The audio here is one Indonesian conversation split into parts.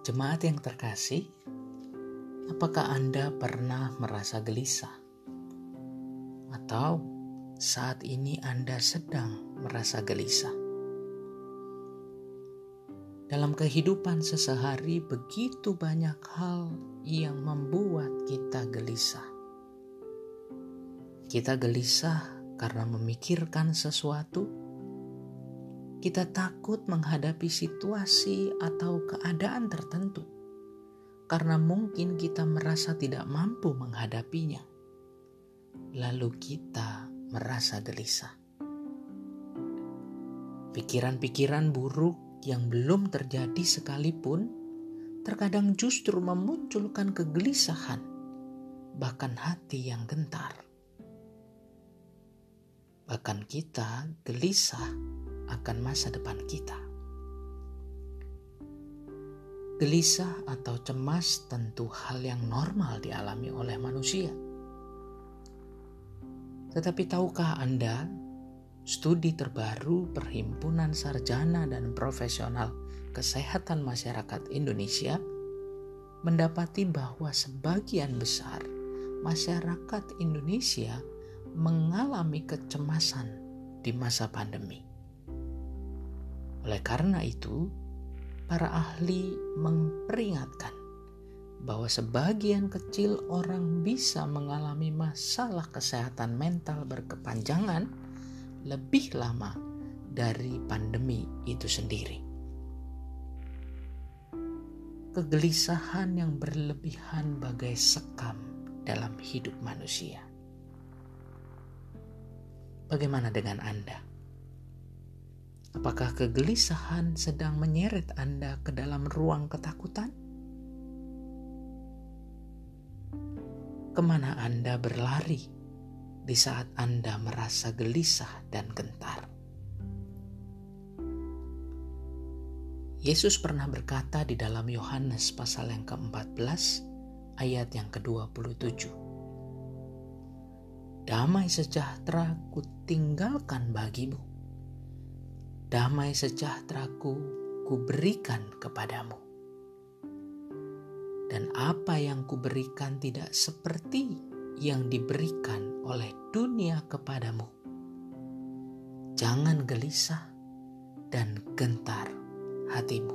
Jemaat yang terkasih, apakah Anda pernah merasa gelisah? Atau saat ini Anda sedang merasa gelisah? Dalam kehidupan sesehari, begitu banyak hal yang membuat kita gelisah. Kita gelisah karena memikirkan sesuatu kita takut menghadapi situasi atau keadaan tertentu karena mungkin kita merasa tidak mampu menghadapinya. Lalu kita merasa gelisah. Pikiran-pikiran buruk yang belum terjadi sekalipun terkadang justru memunculkan kegelisahan, bahkan hati yang gentar. Bahkan kita gelisah akan masa depan kita. Gelisah atau cemas tentu hal yang normal dialami oleh manusia. Tetapi tahukah Anda, studi terbaru Perhimpunan Sarjana dan Profesional Kesehatan Masyarakat Indonesia mendapati bahwa sebagian besar masyarakat Indonesia mengalami kecemasan di masa pandemi. Oleh karena itu, para ahli memperingatkan bahwa sebagian kecil orang bisa mengalami masalah kesehatan mental berkepanjangan lebih lama dari pandemi itu sendiri. Kegelisahan yang berlebihan bagai sekam dalam hidup manusia. Bagaimana dengan Anda? Apakah kegelisahan sedang menyeret Anda ke dalam ruang ketakutan? Ke mana Anda berlari di saat Anda merasa gelisah dan gentar? Yesus pernah berkata di dalam Yohanes pasal yang ke-14 ayat yang ke-27. Damai sejahtera ku tinggalkan bagimu damai sejahteraku kuberikan kepadamu. Dan apa yang kuberikan tidak seperti yang diberikan oleh dunia kepadamu. Jangan gelisah dan gentar hatimu.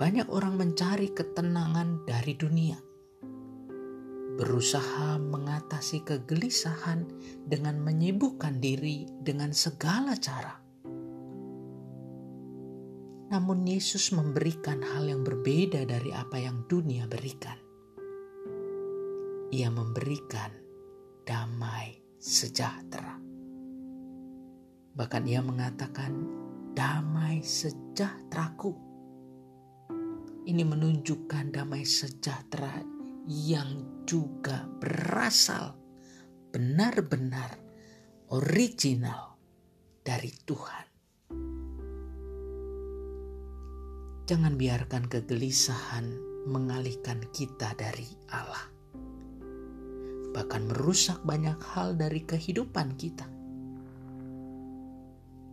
Banyak orang mencari ketenangan dari dunia berusaha mengatasi kegelisahan dengan menyibukkan diri dengan segala cara. Namun, Yesus memberikan hal yang berbeda dari apa yang dunia berikan. Ia memberikan damai sejahtera. Bahkan, Ia mengatakan, "Damai sejahteraku." Ini menunjukkan damai sejahtera yang juga berasal benar-benar original dari Tuhan. Jangan biarkan kegelisahan mengalihkan kita dari Allah, bahkan merusak banyak hal dari kehidupan kita.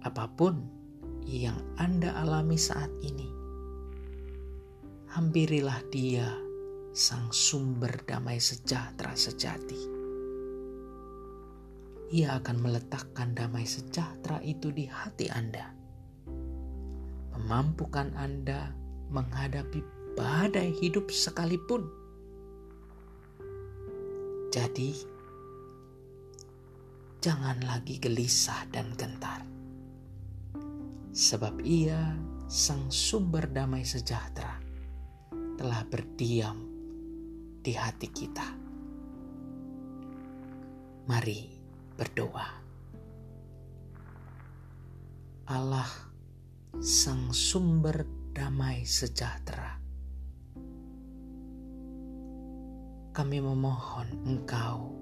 Apa pun yang Anda alami saat ini, hampirilah Dia sang sumber damai sejahtera sejati. Ia akan meletakkan damai sejahtera itu di hati Anda, memampukan Anda menghadapi badai hidup sekalipun. Jadi, jangan lagi gelisah dan gentar, sebab Ia, Sang Sumber Damai Sejahtera, telah berdiam di hati kita. Mari berdoa. Allah, Sang Sumber Damai Sejahtera, kami memohon Engkau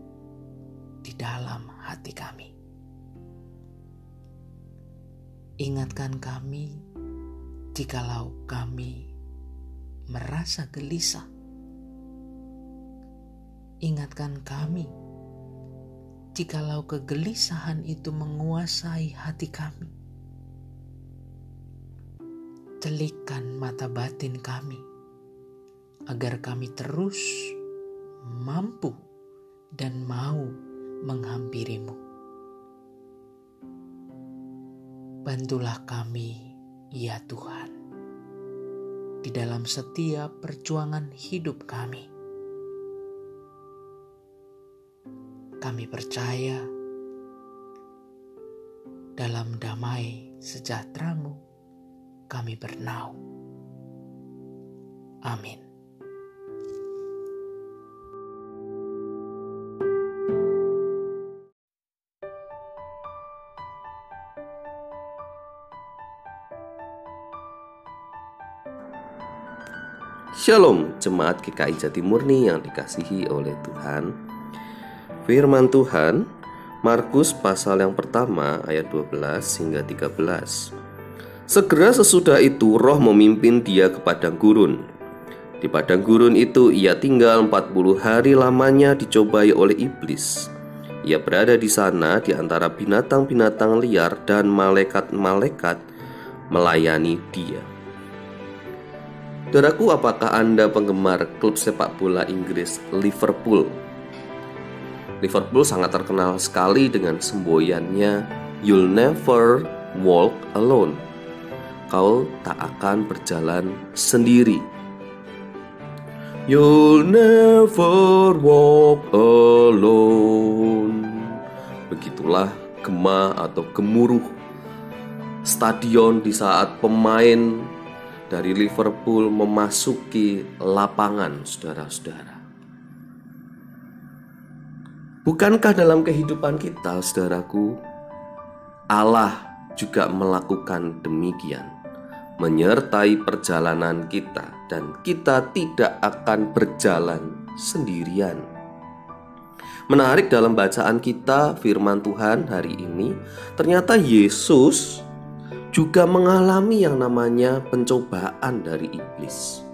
di dalam hati kami. Ingatkan kami jikalau kami merasa gelisah ingatkan kami jikalau kegelisahan itu menguasai hati kami. celikkan mata batin kami, agar kami terus mampu dan mau menghampirimu. Bantulah kami, ya Tuhan, di dalam setiap perjuangan hidup kami. Kami percaya dalam damai sejahteramu kami bernaung. Amin. Shalom Jemaat GKI Jati Murni yang dikasihi oleh Tuhan Firman Tuhan Markus pasal yang pertama ayat 12 hingga 13 Segera sesudah itu roh memimpin dia ke padang gurun. Di padang gurun itu ia tinggal 40 hari lamanya dicobai oleh iblis. Ia berada di sana di antara binatang-binatang liar dan malaikat-malaikat melayani dia. Saudaraku, apakah Anda penggemar klub sepak bola Inggris Liverpool? Liverpool sangat terkenal sekali dengan semboyannya You'll never walk alone. Kau tak akan berjalan sendiri. You'll never walk alone. Begitulah gema atau gemuruh stadion di saat pemain dari Liverpool memasuki lapangan, saudara-saudara. Bukankah dalam kehidupan kita, saudaraku, Allah juga melakukan demikian, menyertai perjalanan kita, dan kita tidak akan berjalan sendirian. Menarik dalam bacaan kita, firman Tuhan hari ini, ternyata Yesus juga mengalami yang namanya pencobaan dari iblis.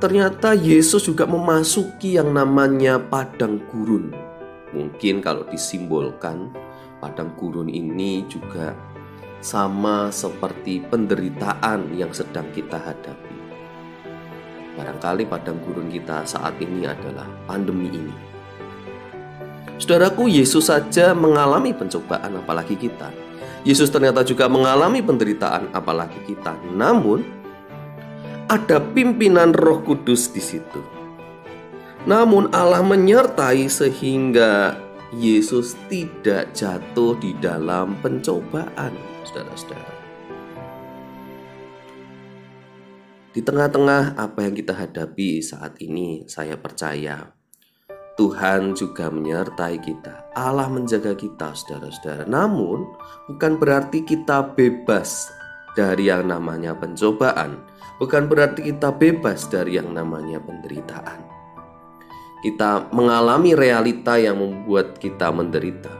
Ternyata Yesus juga memasuki yang namanya padang gurun. Mungkin kalau disimbolkan, padang gurun ini juga sama seperti penderitaan yang sedang kita hadapi. Barangkali padang gurun kita saat ini adalah pandemi ini. Saudaraku, Yesus saja mengalami pencobaan, apalagi kita. Yesus ternyata juga mengalami penderitaan apalagi kita. Namun ada pimpinan Roh Kudus di situ. Namun Allah menyertai sehingga Yesus tidak jatuh di dalam pencobaan, saudara-saudara. Di tengah-tengah apa yang kita hadapi saat ini, saya percaya Tuhan juga menyertai kita. Allah menjaga kita, saudara-saudara. Namun, bukan berarti kita bebas dari yang namanya pencobaan, bukan berarti kita bebas dari yang namanya penderitaan. Kita mengalami realita yang membuat kita menderita.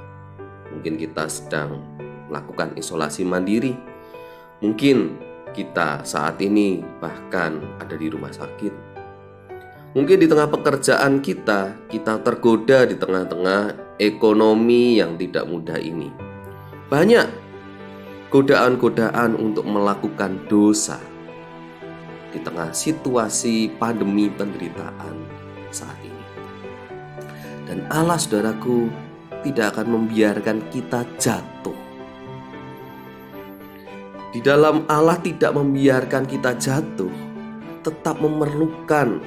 Mungkin kita sedang melakukan isolasi mandiri. Mungkin kita saat ini bahkan ada di rumah sakit Mungkin di tengah pekerjaan kita, kita tergoda di tengah-tengah ekonomi yang tidak mudah ini. Banyak godaan-godaan untuk melakukan dosa di tengah situasi pandemi penderitaan saat ini. Dan Allah saudaraku tidak akan membiarkan kita jatuh. Di dalam Allah tidak membiarkan kita jatuh, tetap memerlukan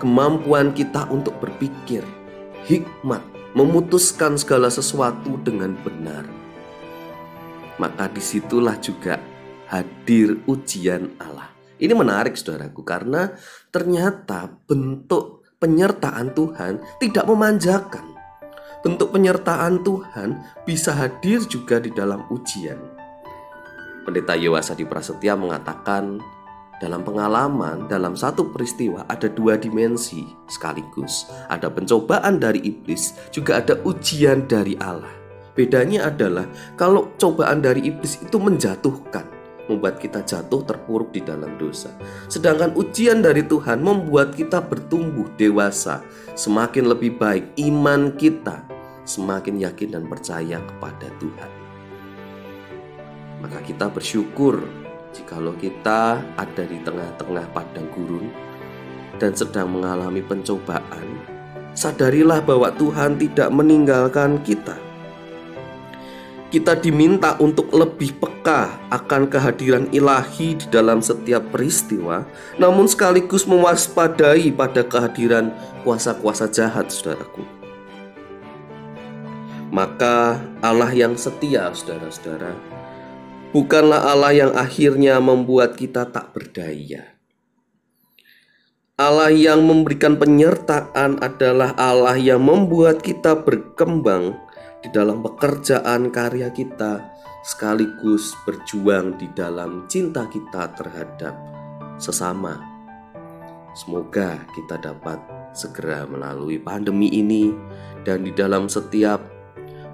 kemampuan kita untuk berpikir, hikmat, memutuskan segala sesuatu dengan benar. Maka di situlah juga hadir ujian Allah. Ini menarik saudaraku karena ternyata bentuk penyertaan Tuhan tidak memanjakan. Bentuk penyertaan Tuhan bisa hadir juga di dalam ujian. Pendeta Yowasa di Prasetya mengatakan dalam pengalaman, dalam satu peristiwa ada dua dimensi sekaligus. Ada pencobaan dari iblis, juga ada ujian dari Allah. Bedanya adalah kalau cobaan dari iblis itu menjatuhkan, membuat kita jatuh terpuruk di dalam dosa. Sedangkan ujian dari Tuhan membuat kita bertumbuh dewasa, semakin lebih baik iman kita, semakin yakin dan percaya kepada Tuhan. Maka kita bersyukur Jikalau kita ada di tengah-tengah padang gurun dan sedang mengalami pencobaan, sadarilah bahwa Tuhan tidak meninggalkan kita. Kita diminta untuk lebih peka akan kehadiran ilahi di dalam setiap peristiwa, namun sekaligus mewaspadai pada kehadiran kuasa-kuasa jahat, saudaraku. Maka Allah yang setia, saudara-saudara, bukanlah Allah yang akhirnya membuat kita tak berdaya. Allah yang memberikan penyertaan adalah Allah yang membuat kita berkembang di dalam pekerjaan karya kita, sekaligus berjuang di dalam cinta kita terhadap sesama. Semoga kita dapat segera melalui pandemi ini, dan di dalam setiap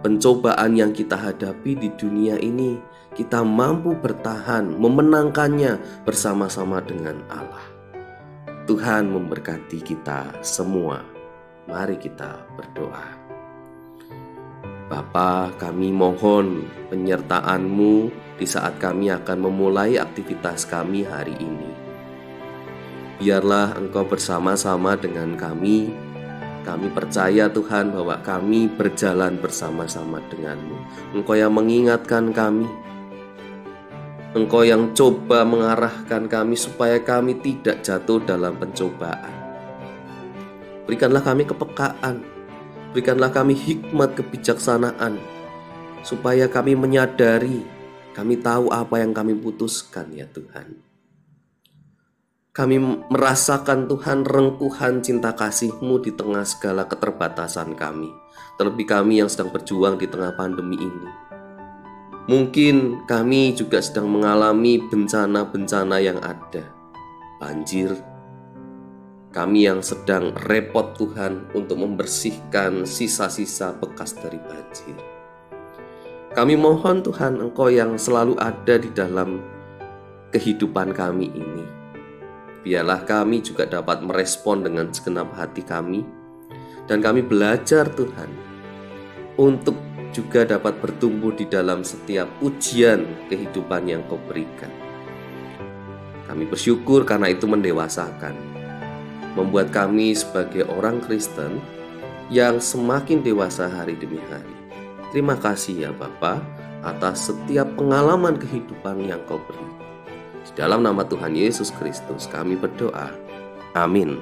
pencobaan yang kita hadapi di dunia ini, kita mampu bertahan, memenangkannya bersama-sama dengan Allah. Tuhan memberkati kita semua. Mari kita berdoa. Bapa, kami mohon penyertaan-Mu di saat kami akan memulai aktivitas kami hari ini. Biarlah Engkau bersama-sama dengan kami. Kami percaya Tuhan bahwa kami berjalan bersama-sama denganmu. Engkau yang mengingatkan kami. Engkau yang coba mengarahkan kami supaya kami tidak jatuh dalam pencobaan. Berikanlah kami kepekaan Berikanlah kami hikmat kebijaksanaan Supaya kami menyadari Kami tahu apa yang kami putuskan ya Tuhan kami merasakan Tuhan rengkuhan cinta kasih-Mu di tengah segala keterbatasan kami. Terlebih kami yang sedang berjuang di tengah pandemi ini. Mungkin kami juga sedang mengalami bencana-bencana yang ada. Banjir. Kami yang sedang repot Tuhan untuk membersihkan sisa-sisa bekas dari banjir. Kami mohon Tuhan Engkau yang selalu ada di dalam kehidupan kami ini biarlah kami juga dapat merespon dengan segenap hati kami dan kami belajar Tuhan untuk juga dapat bertumbuh di dalam setiap ujian kehidupan yang kau berikan. Kami bersyukur karena itu mendewasakan, membuat kami sebagai orang Kristen yang semakin dewasa hari demi hari. Terima kasih ya Bapa atas setiap pengalaman kehidupan yang kau beri. Di dalam nama Tuhan Yesus Kristus kami berdoa. Amin.